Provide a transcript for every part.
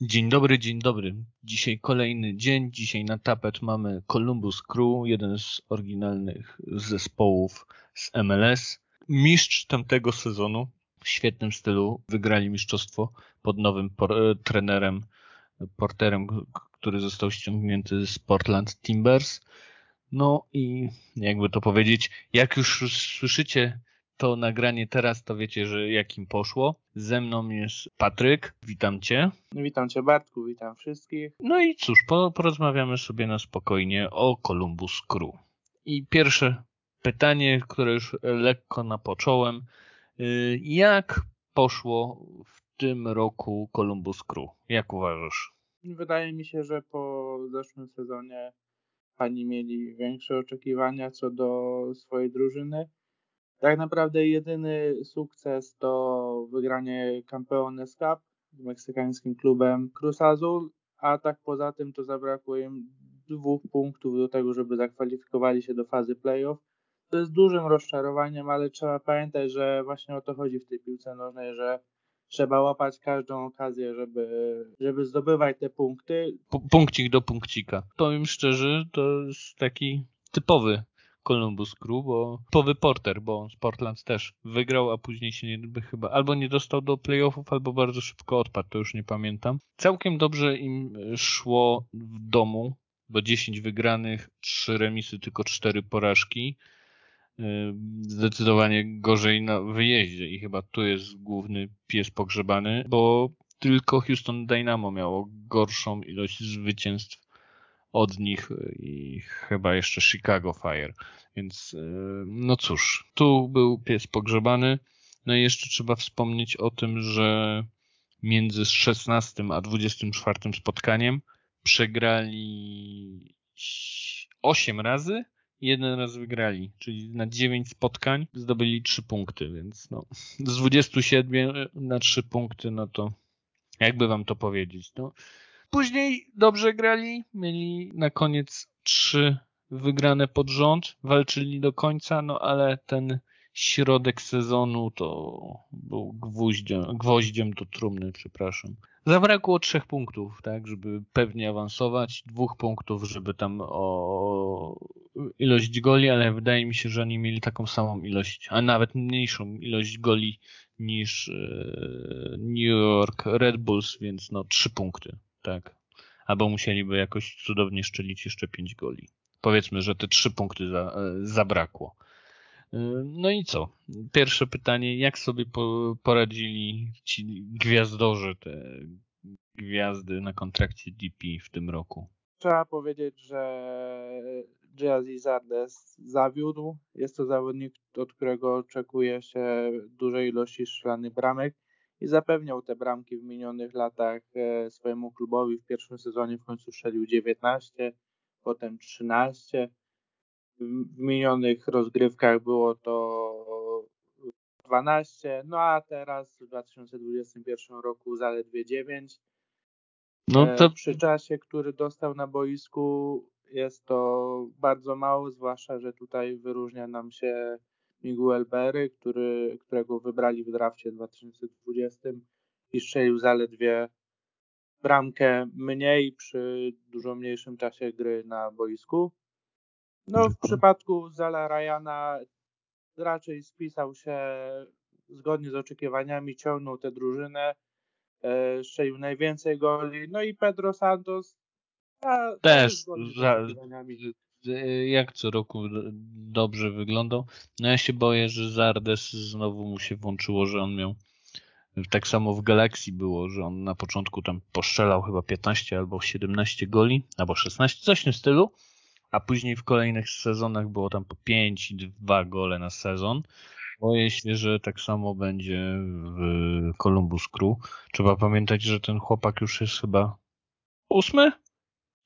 Dzień dobry, dzień dobry. Dzisiaj kolejny dzień. Dzisiaj na tapet mamy Columbus Crew, jeden z oryginalnych zespołów z MLS. Mistrz tamtego sezonu w świetnym stylu wygrali mistrzostwo pod nowym por- trenerem, porterem, który został ściągnięty z Portland Timbers. No i jakby to powiedzieć, jak już słyszycie to nagranie teraz, to wiecie, że jakim poszło. Ze mną jest Patryk, witam Cię. Witam Cię Bartku, witam wszystkich. No i cóż, po, porozmawiamy sobie na spokojnie o Columbus Crew. I pierwsze pytanie, które już lekko napocząłem. Y, jak poszło w tym roku Columbus Crew? Jak uważasz? Wydaje mi się, że po zeszłym sezonie pani mieli większe oczekiwania co do swojej drużyny tak naprawdę jedyny sukces to wygranie Campeones Cup z meksykańskim klubem Cruz Azul, a tak poza tym to zabrakło im dwóch punktów do tego, żeby zakwalifikowali się do fazy playoff. To jest dużym rozczarowaniem, ale trzeba pamiętać, że właśnie o to chodzi w tej piłce nożnej, że trzeba łapać każdą okazję, żeby, żeby zdobywać te punkty. P punkcik do punkcika. Powiem szczerze, to jest taki typowy Columbus Crew, bo powy Porter, bo Portland też wygrał, a później się nie, chyba albo nie dostał do playoffów, albo bardzo szybko odpadł, to już nie pamiętam. Całkiem dobrze im szło w domu, bo 10 wygranych, 3 remisy, tylko 4 porażki. Yy, zdecydowanie gorzej na wyjeździe i chyba tu jest główny pies pogrzebany, bo tylko Houston Dynamo miało gorszą ilość zwycięstw od nich i chyba jeszcze Chicago Fire. Więc e, no cóż, tu był pies pogrzebany. No i jeszcze trzeba wspomnieć o tym, że między 16 a 24 spotkaniem przegrali 8 razy, jeden raz wygrali, czyli na 9 spotkań zdobyli 3 punkty, więc no, z 27 na 3 punkty, no to jakby wam to powiedzieć, no Później dobrze grali, mieli na koniec trzy wygrane pod rząd, walczyli do końca, no ale ten środek sezonu to był gwoździem, gwoździem do trumny, przepraszam. Zabrakło trzech punktów, tak, żeby pewnie awansować, dwóch punktów, żeby tam o ilość goli, ale wydaje mi się, że oni mieli taką samą ilość, a nawet mniejszą ilość goli niż e, New York Red Bulls, więc no trzy punkty tak. Albo musieliby jakoś cudownie szczelić jeszcze 5 goli. Powiedzmy, że te 3 punkty za, e, zabrakło. E, no i co? Pierwsze pytanie, jak sobie poradzili ci gwiazdorzy, te gwiazdy na kontrakcie DP w tym roku? Trzeba powiedzieć, że Jazzy Zardes zawiódł. Jest to zawodnik, od którego oczekuje się dużej ilości szklanych bramek i zapewniał te bramki w minionych latach e, swojemu klubowi. W pierwszym sezonie w końcu strzelił 19, potem 13. W minionych rozgrywkach było to 12, no a teraz w 2021 roku zaledwie 9. No e, to... Przy czasie, który dostał na boisku jest to bardzo mało, zwłaszcza, że tutaj wyróżnia nam się Miguel Berry, który, którego wybrali w drafcie 2020 i strzelił zaledwie bramkę mniej przy dużo mniejszym czasie gry na boisku. No, w przypadku Zala Ryana raczej spisał się zgodnie z oczekiwaniami, ciągnął tę drużynę, e, strzelił najwięcej goli. No i Pedro Santos a, też za, jak co roku dobrze wyglądał. No ja się boję, że Zardes znowu mu się włączyło, że on miał tak samo w Galaxii było, że on na początku tam poszczelał chyba 15 albo 17 goli, albo 16, coś w tym stylu, a później w kolejnych sezonach było tam po 5 i 2 gole na sezon. Boję się, że tak samo będzie w Columbus Crew. Trzeba pamiętać, że ten chłopak już jest chyba ósmy?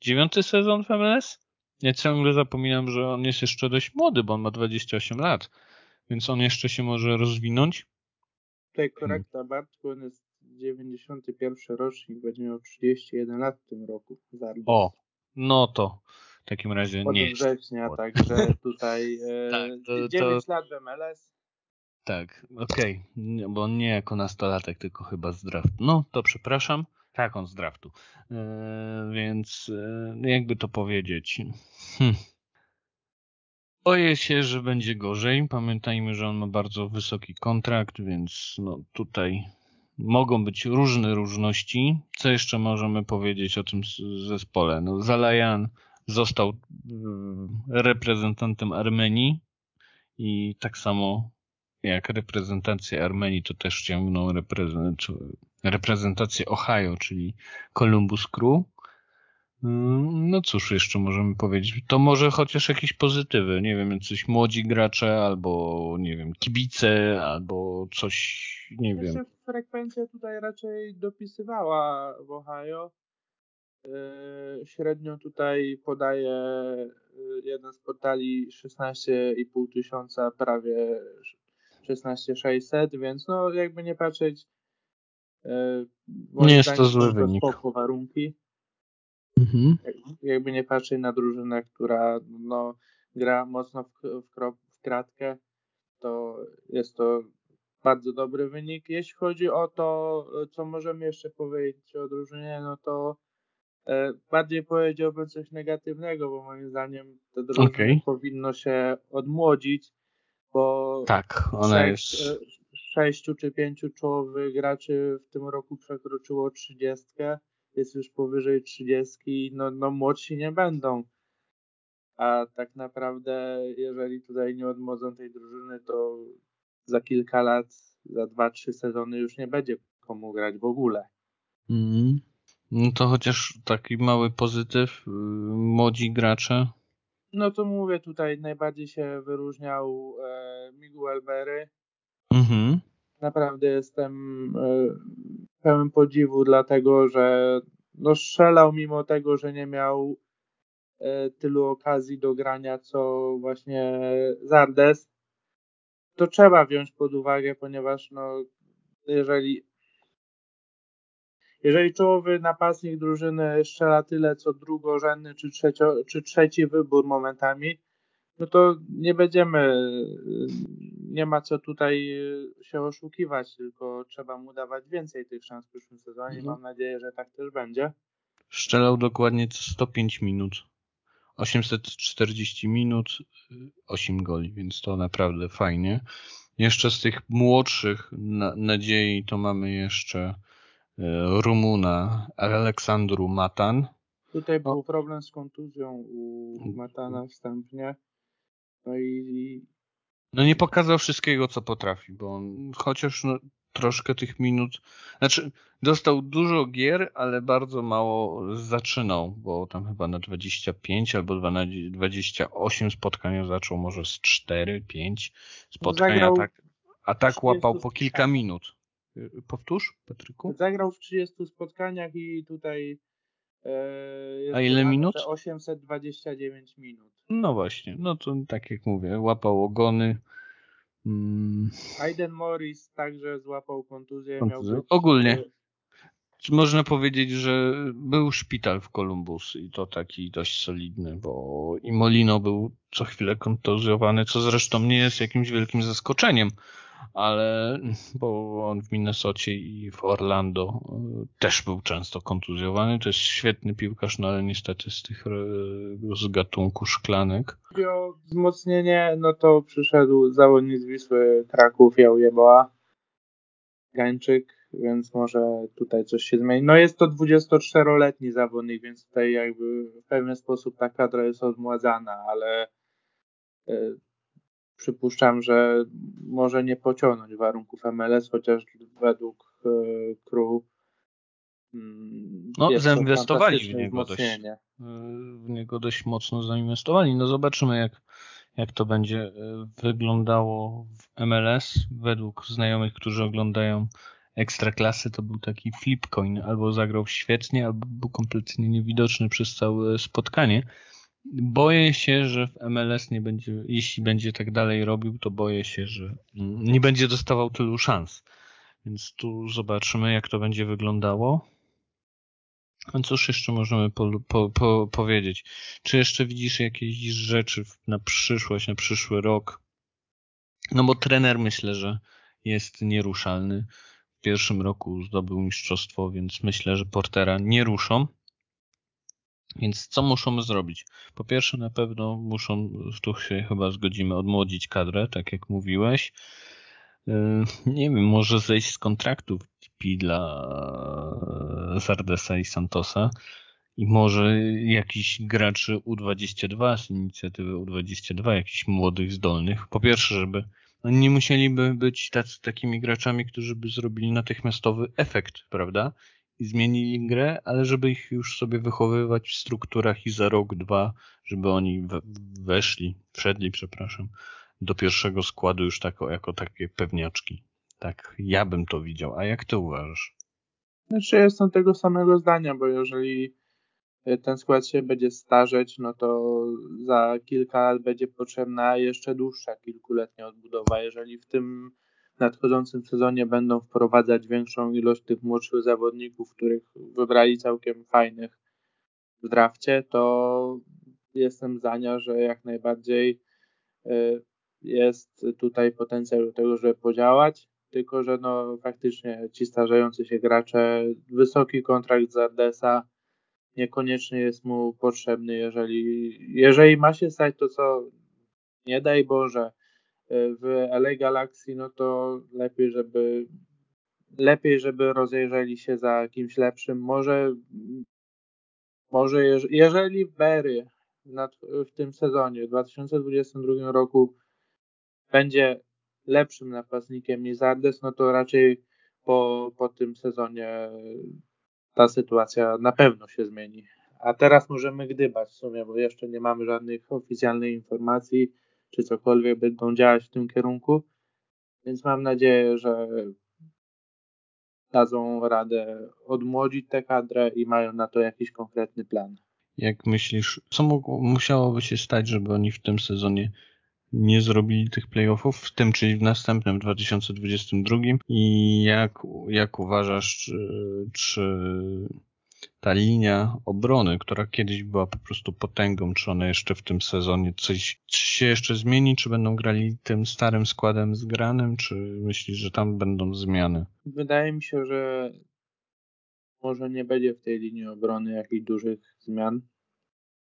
Dziewiąty sezon w MLS? Ja ciągle zapominam, że on jest jeszcze dość młody, bo on ma 28 lat, więc on jeszcze się może rozwinąć. Tutaj korekta hmm. Bartku, on jest 91 rocznik, będzie miał 31 lat w tym roku. O, no to w takim razie Od nie września, jest. także tutaj e, tak, to, 9 to... lat w MLS. Tak, okej, okay. bo nie jako nastolatek, tylko chyba z draft. No, to przepraszam. Tak, on z draftu. Yy, więc yy, jakby to powiedzieć. Hm. Boję się, że będzie gorzej. Pamiętajmy, że on ma bardzo wysoki kontrakt, więc no tutaj mogą być różne różności. Co jeszcze możemy powiedzieć o tym zespole? No, Zalajan został reprezentantem Armenii i tak samo jak reprezentacja Armenii, to też ciągną reprezentację Ohio, czyli Columbus Crew. Mm, no cóż, jeszcze możemy powiedzieć. To może chociaż jakieś pozytywy. Nie wiem, coś młodzi gracze, albo nie wiem, kibice, albo coś, nie wiem. Frekwencja tutaj raczej dopisywała w Ohio. Yy, średnio tutaj podaje yy, jeden z portali 16,5 tysiąca, prawie 16600, więc no jakby nie patrzeć. Yy, nie jest to zły wynik. warunki. Mhm. Jakby nie patrzeć na drużynę, która no, gra mocno w, w, krop, w kratkę, to jest to bardzo dobry wynik. Jeśli chodzi o to, co możemy jeszcze powiedzieć o drużynie, no to e, bardziej powiedziałbym coś negatywnego, bo moim zdaniem to drużyna okay. powinno się odmłodzić, bo tak, ona sześć, jest... Sześciu czy pięciu czołowych graczy w tym roku przekroczyło trzydziestkę jest już powyżej 30, no, no młodsi nie będą. A tak naprawdę, jeżeli tutaj nie odmodzą tej drużyny, to za kilka lat, za 2-3 sezony już nie będzie komu grać w ogóle. Mm. No to chociaż taki mały pozytyw, y, młodzi gracze. No to mówię, tutaj najbardziej się wyróżniał e, Miguel Berry. Mhm. Naprawdę jestem e, pełen podziwu, dlatego że no strzelał mimo tego, że nie miał e, tylu okazji do grania, co właśnie Zardes. To trzeba wziąć pod uwagę, ponieważ no, jeżeli jeżeli czołowy napastnik drużyny strzela tyle, co drugorzędny czy, czy trzeci wybór momentami, no to nie będziemy, nie ma co tutaj się oszukiwać, tylko trzeba mu dawać więcej tych szans w przyszłym sezonie. Mhm. Mam nadzieję, że tak też będzie. Strzelał dokładnie 105 minut. 840 minut, 8 goli, więc to naprawdę fajnie. Jeszcze z tych młodszych na, nadziei to mamy jeszcze e, Rumuna Aleksandru Matan. Tutaj był problem z kontuzją u Matana wstępnie. No i, No nie pokazał wszystkiego, co potrafi, bo on chociaż no, troszkę tych minut. Znaczy, dostał dużo gier, ale bardzo mało zaczynał, bo tam chyba na 25 albo na 28 spotkania zaczął, może z 4-5 spotkania. Zagrał tak, a tak łapał po kilka minut. Powtórz, Patryku? Zagrał w 30 spotkaniach i tutaj a ile minut? 829 minut. No właśnie, no to tak jak mówię, łapał ogony. Mm. Aiden Morris także złapał kontuzję. kontuzję. Być... Ogólnie. Można powiedzieć, że był szpital w Columbus i to taki dość solidny, bo i Molino był co chwilę kontuzjowany, co zresztą nie jest jakimś wielkim zaskoczeniem ale bo on w Minnesocie i w Orlando e, też był często kontuzjowany. To jest świetny piłkarz, no ale niestety z tych e, z gatunku szklanek. O wzmocnienie, no to przyszedł zawodnik z Wisły Kraków, Jałjeboa, Gańczyk, więc może tutaj coś się zmieni. No jest to 24-letni zawodnik, więc tutaj jakby w pewien sposób ta kadra jest odmładzana, ale e, przypuszczam, że może nie pociągnąć warunków MLS, chociaż według Crew mm, no, zainwestowali w niego, dość, e, w niego dość mocno zainwestowali. No zobaczymy, jak, jak to będzie e, wyglądało w MLS. Według znajomych, którzy oglądają Ekstraklasy, to był taki flipcoin. Albo zagrał świetnie, albo był kompletnie niewidoczny przez całe spotkanie. Boję się, że w MLS nie będzie, jeśli będzie tak dalej robił, to boję się, że nie będzie dostawał tylu szans. Więc tu zobaczymy, jak to będzie wyglądało. A cóż jeszcze możemy po, po, po, powiedzieć? Czy jeszcze widzisz jakieś rzeczy na przyszłość, na przyszły rok? No bo trener myślę, że jest nieruszalny. pierwszym roku zdobył mistrzostwo, więc myślę, że Portera nie ruszą. Więc co muszą zrobić? Po pierwsze, na pewno muszą, tu się chyba zgodzimy, odmłodzić kadrę, tak jak mówiłeś. Yy, nie wiem, może zejść z kontraktów DP dla Zardesa i Santosa i może jakiś graczy U22 z inicjatywy U22, jakichś młodych, zdolnych. Po pierwsze, żeby oni nie musieliby być tacy, takimi graczami, którzy by zrobili natychmiastowy efekt, prawda? I zmienili grę, ale żeby ich już sobie wychowywać w strukturach i za rok, dwa, żeby oni weszli, wszedli, przepraszam, do pierwszego składu już tako, jako takie pewniaczki. Tak, ja bym to widział. A jak ty uważasz? Znaczy, jestem tego samego zdania, bo jeżeli ten skład się będzie starzeć, no to za kilka lat będzie potrzebna jeszcze dłuższa kilkuletnia odbudowa. Jeżeli w tym nadchodzącym sezonie będą wprowadzać większą ilość tych młodszych zawodników, których wybrali całkiem fajnych w drafcie, to jestem zdania, że jak najbardziej y, jest tutaj potencjał do tego, żeby podziałać, tylko że no faktycznie ci starzejący się gracze, wysoki kontrakt z Ardesa niekoniecznie jest mu potrzebny, jeżeli, jeżeli ma się stać to, co nie daj Boże w LA Galaxy, no to lepiej, żeby lepiej, żeby rozejrzeli się za kimś lepszym. Może może jeżeli Berry w tym sezonie, w 2022 roku będzie lepszym napastnikiem niż Zardes, no to raczej po, po tym sezonie ta sytuacja na pewno się zmieni. A teraz możemy gdybać w sumie, bo jeszcze nie mamy żadnych oficjalnych informacji, czy cokolwiek będą działać w tym kierunku. Więc mam nadzieję, że dadzą radę odmłodzić tę kadrę i mają na to jakiś konkretny plan. Jak myślisz, co mogło, musiałoby się stać, żeby oni w tym sezonie nie zrobili tych playoffów, w tym czyli w następnym 2022 i jak, jak uważasz, czy, czy ta linia obrony, która kiedyś była po prostu potęgą, czy ona jeszcze w tym sezonie coś się jeszcze zmieni, czy będą grali tym starym składem zgranym, czy myślisz, że tam będą zmiany? Wydaje mi się, że może nie będzie w tej linii obrony jakichś dużych zmian.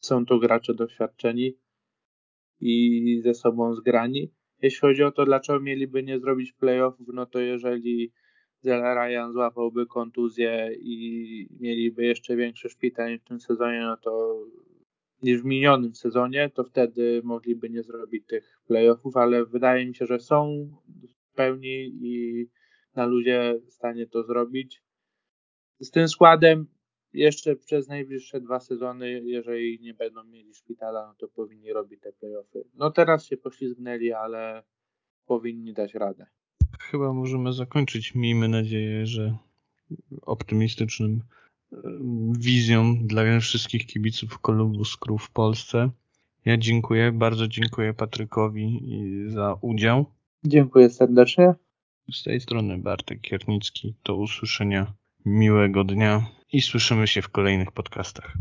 Są to gracze doświadczeni, i ze sobą zgrani. Jeśli chodzi o to, dlaczego mieliby nie zrobić playoffów, no to jeżeli Zela Ryan złapałby kontuzję i mieliby jeszcze większe szpitanie w tym sezonie, no to niż w minionym sezonie, to wtedy mogliby nie zrobić tych playoffów, ale wydaje mi się, że są w pełni i na ludzie w stanie to zrobić. Z tym składem jeszcze przez najbliższe dwa sezony, jeżeli nie będą mieli szpitala, no to powinni robić te playoffy. No teraz się poślizgnęli, ale powinni dać radę. Chyba możemy zakończyć. Miejmy nadzieję, że optymistycznym wizją dla wszystkich kibiców Columbus Crew w Polsce. Ja dziękuję, bardzo dziękuję Patrykowi za udział. Dziękuję serdecznie. Z tej strony Bartek Kiernicki. Do usłyszenia. Miłego dnia i słyszymy się w kolejnych podcastach.